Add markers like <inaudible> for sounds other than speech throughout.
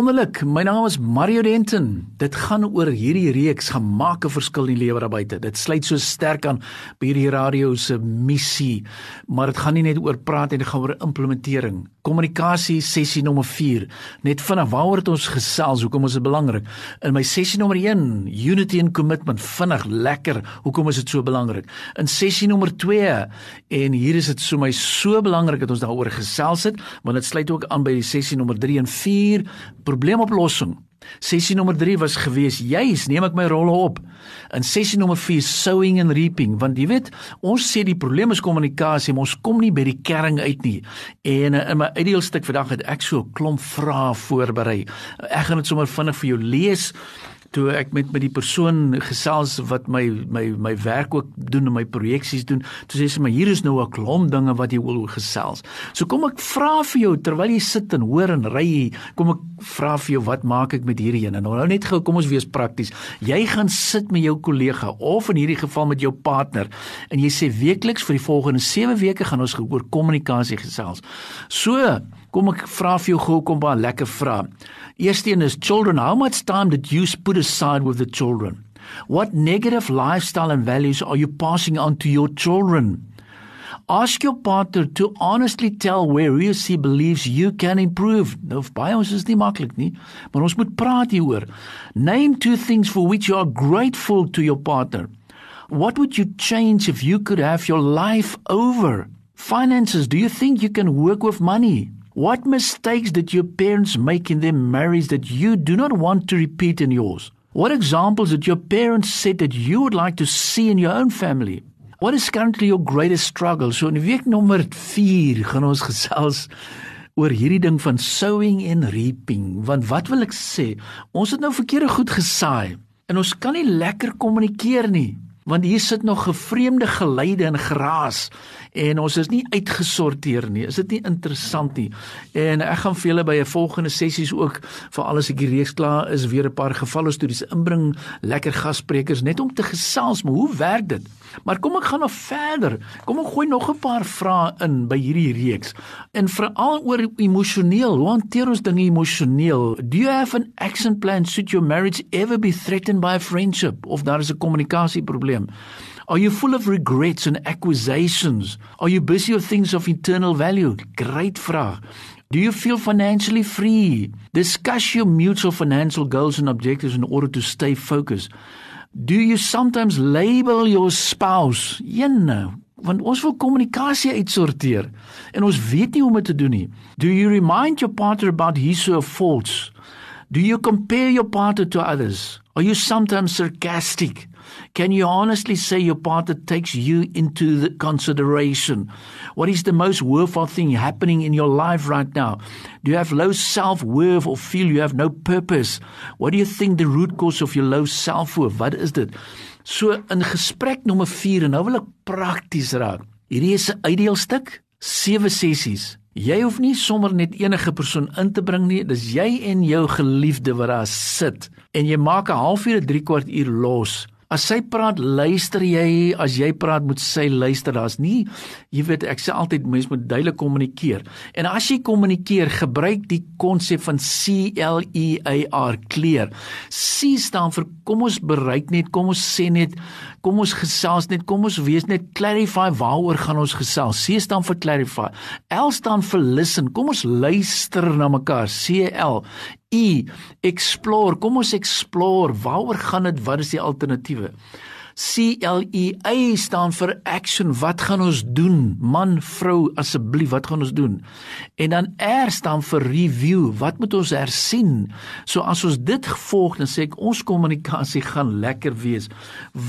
Wonderlik, my naam is Mario Denton. Dit gaan oor hierdie reeks gemaak 'n verskil in die lewe daar buite. Dit sluit so sterk aan by hierdie radio se missie, maar dit gaan nie net oor praat en dit gaan oor implementering. Kommunikasie sessie nommer 4. Net vinnig waaroor het ons gesels? Hoekom is dit belangrik? In my sessie nommer 1, unity and commitment, vinnig lekker. Hoekom is dit so belangrik? In sessie nommer 2 en hier is dit so my so belangrik dat ons daaroor gesels het, want dit sluit ook aan by die sessie nommer 3 en 4 probleemoplossing. Sessie nommer 3 was gewees juis neem ek my rolle op. In sessie nommer 4 sowing and reaping want jy weet ons sê die probleem is kommunikasie ons kom nie by die kern uit nie. En uh, in my ideale stuk vandag het ek so 'n klomp vrae voorberei. Ek gaan dit sommer vinnig vir jou lees toe ek met met die persoon gesels wat my my my werk ook doen en my projeksies doen, toe sê sy maar hier is nou 'n klomp dinge wat jy wil gesels. So kom ek vra vir jou terwyl jy sit en hoor en ry, kom ek vra vir jou wat maak ek met hierdie een? Nou nou net gou kom ons wees prakties. Jy gaan sit met jou kollega of in hierdie geval met jou partner en jy sê weekliks vir die volgende 7 weke gaan ons oor kommunikasie gesels. So Kom ek vra vir jou gou kom 'n lekker vraag. Eersteen is children, how much time did you put aside with the children? What negative lifestyle and values are you passing on to your children? Ask your partner to honestly tell where he or she believes you can improve. Nou baie ons is nie maklik nie, maar ons moet praat hieroor. Name two things for which you are grateful to your partner. What would you change if you could have your life over? Finances, do you think you can work with money? What mistakes did your parents make in their marriage that you do not want to repeat in yours? What examples did your parents set that you would like to see in your own family? What is currently your greatest struggle? So in week nommer 4 gaan ons <laughs> gesels oor hierdie ding van sowing en reaping. Want wat wil ek sê? Ons het nou verkeerde goed gesaai en ons kan nie lekker kommunikeer nie want hier sit nog gevreemde geluide en geraas en ons is nie uitgesorteer nie. Is dit nie interessant nie? En ek gaan vir julle by 'n volgende sessies ook vir alles ek hier reeks klaar is weer 'n paar gevalle stories inbring, lekker gassprekers net om te gesels, maar hoe werk dit? Maar kom ek gaan nog verder. Kom ek gooi nog 'n paar vrae in by hierdie reeks. En veral oor emosioneel. Hoe hanteer ons dinge emosioneel? Do you have an action plan should your marriage ever be threatened by a friendship of daar is 'n kommunikasieprobleem? Are you full of regrets and accusations? Are you busy with things of eternal value? Great vraag. Do you feel financially free? Discuss your mutual financial goals and objectives in order to stay focused. Do you sometimes label your spouse? Jenne, want ons wil kommunikasie uitsorteer en ons weet nie hoe om dit te doen nie. Do you remind your partner about his or her faults? Do you compare your partner to others? Are you sometimes sarcastic? Can you honestly say your partner takes you into the consideration? What is the most worthwhile thing happening in your life right now? Do you have low self-worth or feel you have no purpose? What do you think the root cause of your low self-worth? Wat is dit? So in gesprek nommer 4 en nou wil ek prakties raak. Hierdie is 'n uitdeelstuk, 7 sessies. Jy hoef nie sommer net enige persoon in te bring nie, dis jy en jou geliefde wat daar sit en jy maak 'n halfuur, 3 kwart uur los. As sy praat, luister jy, as jy praat, moet sy luister. Daar's nie, jy weet, ek sê altyd mense moet duidelik kommunikeer. En as jy kommunikeer, gebruik die konsep van C L E A R, clear. C staan vir kom ons bereik net, kom ons sê net, kom ons gesels net, kom ons wees net clarify waaroor gaan ons gesels. C staan vir clarify. L staan vir listen. Kom ons luister na mekaar. C L E explore. Kom ons explore. Waaroor gaan dit? Wat is die alternatiewe? C L E A staan vir action. Wat gaan ons doen? Man, vrou, asseblief, wat gaan ons doen? En dan R staan vir review. Wat moet ons hersien? So as ons dit gevolg, dan sê ek ons kommunikasie gaan lekker wees.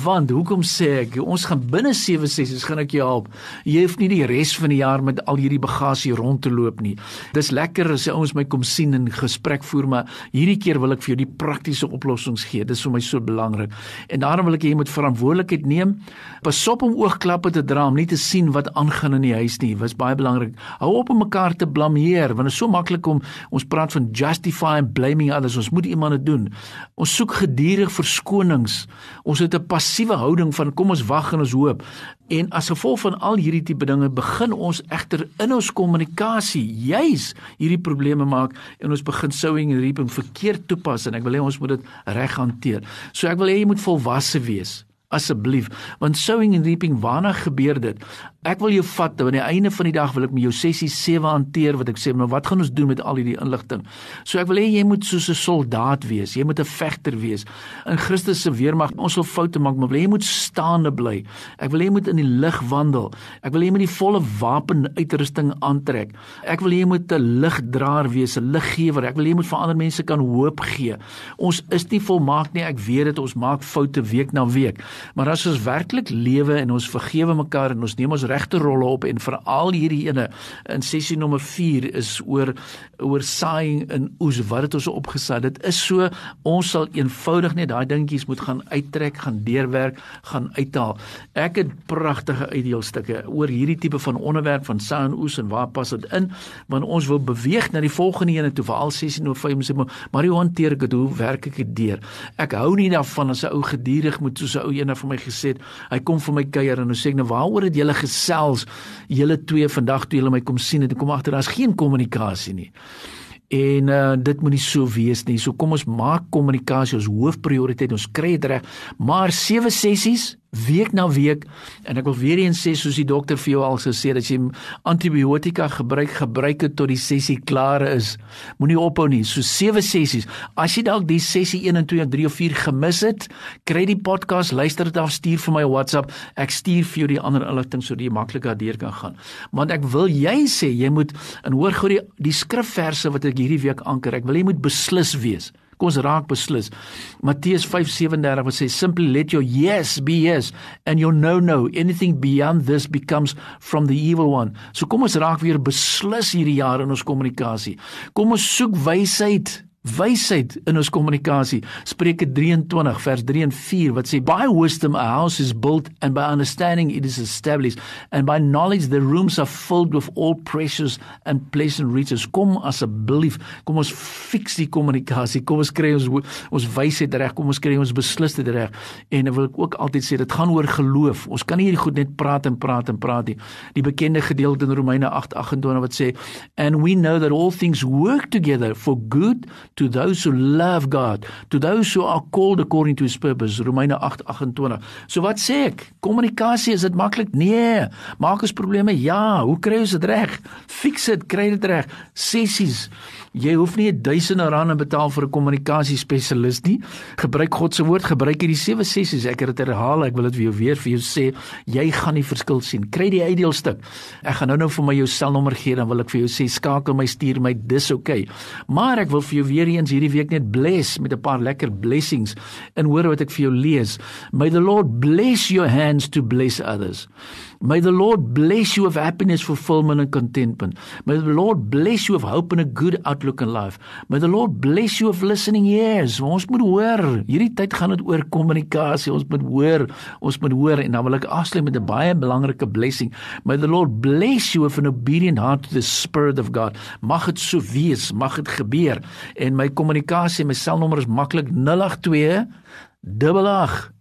Want hoekom sê ek ons gaan binne 7 sessies gaan ek jou help. Jy hoef nie die res van die jaar met al hierdie bagasie rond te loop nie. Dis lekker as ouens my kom sien en gesprek voer, maar hierdie keer wil ek vir jou die praktiese oplossings gee. Dis vir my so belangrik. En daarom wil ek hê jy moet verantwoordelik verantwoordelikheid neem. Pas op om oogklappe te dra om nie te sien wat aangaan in die huis nie. Dit is baie belangrik. Hou op om mekaar te blameer want dit is so maklik om ons praat van justify and blaming others. Ons moet iemand dit doen. Ons soek gedurig verskonings. Ons het 'n passiewe houding van kom ons wag en ons hoop. En as gevolg van al hierdie tipe dinge begin ons egter in ons kommunikasie juis hierdie probleme maak en ons begin sowing en reaping verkeerd toepas en ek wil hê ons moet dit reg hanteer. So ek wil hê jy moet volwasse wees asseblief want sowing and reaping waarna gebeur dit Ek wil jou vat aan die einde van die dag wil ek met jou sessie 7 hanteer wat ek sê maar wat gaan ons doen met al hierdie inligting. So ek wil hê jy moet soos 'n soldaat wees. Jy moet 'n vegter wees. In Christus se weermag ons sal foute maak, maar wil jy moet staande bly. Ek wil hê jy moet in die lig wandel. Ek wil hê jy moet die volle wapenuitrusting aantrek. Ek wil hê jy moet 'n ligdraer wees, 'n liggewer. Ek wil hê jy moet vir ander mense kan hoop gee. Ons is nie volmaak nie. Ek weet dit ons maak foute week na week. Maar as ons werklik lewe en ons vergewe mekaar en ons neem ons regte rolle op en veral hierdie ene in sessie nommer 4 is oor oor saaiing in oes wat het ons opgesaai dit is so ons sal eenvoudig net daai dingetjies moet gaan uittrek gaan deurwerk gaan uithaal. Ek het pragtige uitdeelstukke oor hierdie tipe van onderwerp van saai en oes en waar pas dit in? Want ons wil beweeg na die volgende ene toe veral sessie nommer 5 sê maar hoe hanteer ek dit? Hoe werk ek dit deur? Ek hou nie daarvan as 'n ou geduldig moet soos 'n ou ene vir my gesê het hy kom vir my kuier en hy sê nou waaroor het julle gesels julle twee vandag toe julle my kom sien en kom agter daar's geen kommunikasie nie. En uh, dit moet nie so wees nie. So kom ons maak kommunikasie ons hoofprioriteit. Ons kry dit reg. Maar sewe sessies week na week en ek wil weer eens sê soos die dokter vir jou al gesê dat jy antibiotika gebruik gebruik het tot die sessie klaar is. Moenie ophou nie. So sewe sessies. As jy dalk die sessie 1 en 2 en 3 of 4 gemis het, kry die podcast, luister dit af, stuur vir my WhatsApp. Ek stuur vir jou die ander inligting sodat jy maklik daardeur kan gaan. Want ek wil jy sê jy moet en hoor gou die die skrifverse wat ek hierdie week anker. Ek wil jy moet beslis wees. Kom ons raak beslis. Matteus 5:37 wat sê simply let your yes be yes and your no no anything beyond this becomes from the evil one. So kom ons raak weer beslis hierdie jaar in ons kommunikasie. Kom ons soek wysheid wysheid in ons kommunikasie. Spreuke 23 vers 3 en 4 wat sê by wisdom a house is built and by understanding it is established and by knowledge the rooms are filled with all precious and pleasant riches. Kom asseblief, kom ons fix die kommunikasie. Kom ons kry ons ons wysheid reg. Kom ons kry ons beslisheid reg. En ek wil ook altyd sê dit gaan oor geloof. Ons kan nie hierdie goed net praat en praat en praat nie. Die bekende gedeelte in Romeine 8:28 wat sê and we know that all things work together for good to those who love God, to those who are called according to his purpose. Romeine 8:28. So wat sê ek? Kommunikasie is dit maklik? Nee. Maak ons probleme? Ja. Hoe kry ons dit reg? Fix dit, kry dit reg. Sessies. Jy hoef nie duisende rande betaal vir 'n kommunikasiespesialis nie. Gebruik God se woord, gebruik hierdie sewe sessies. Ek het dit herhaal, ek wil dit vir jou weer vir jou sê. Jy gaan die verskil sien. Kry die uitdeelstuk. Ek gaan nou-nou vir my jou selnommer gee dan wil ek vir jou sê skakel my stuur my dis oukei. Okay. Maar ek wil vir jou weer eens hierdie week net bless met 'n paar lekker blessings. En hoor wat ek vir jou lees. May the Lord bless your hands to bless others. May the Lord bless you with happiness, fulfillment and contentment. May the Lord bless you with hope and a good outlook in life. May the Lord bless you with listening ears. Ons moet hoor. Hierdie tyd gaan dit oor kommunikasie. Ons moet hoor. Ons moet hoor en dan wil ek afsluit met 'n baie belangrike blessing. May the Lord bless you with an obedient heart to the spirit of God. Mag dit so wees, mag dit gebeur. En my kommunikasie, my selnommer is maklik 082 88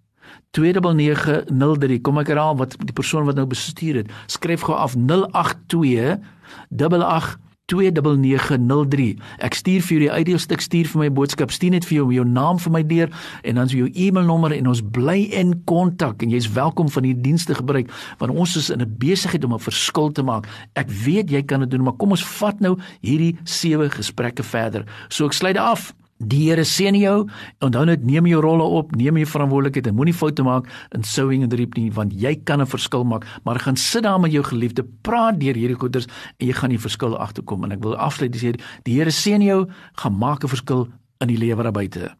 29903 kom ek herhaal wat die persoon wat nou bestuur het. Skryf gou af 082 88 29903 ek stuur vir jou die uitdeelstuk stuur vir my boodskap stuur net vir jou jou naam vir my deur en dan jou e-mailnommer en ons bly in kontak en jy's welkom van hierdie dienste gebruik want ons is in 'n besigheid om 'n verskil te maak. Ek weet jy kan dit doen maar kom ons vat nou hierdie sewe gesprekke verder. So ek sluit af Die Here seën jou. Onthou net neem jou rolle op, neem jou verantwoordelikheid en moenie foute maak in sowing and reap nie, want jy kan 'n verskil maak. Maar gaan sit daar met jou geliefde, praat deur hierdie goeders en jy gaan die verskil agterkom. En ek wil afsluit sê die Here seën jou, gaan maak 'n verskil in die lewe daar buite.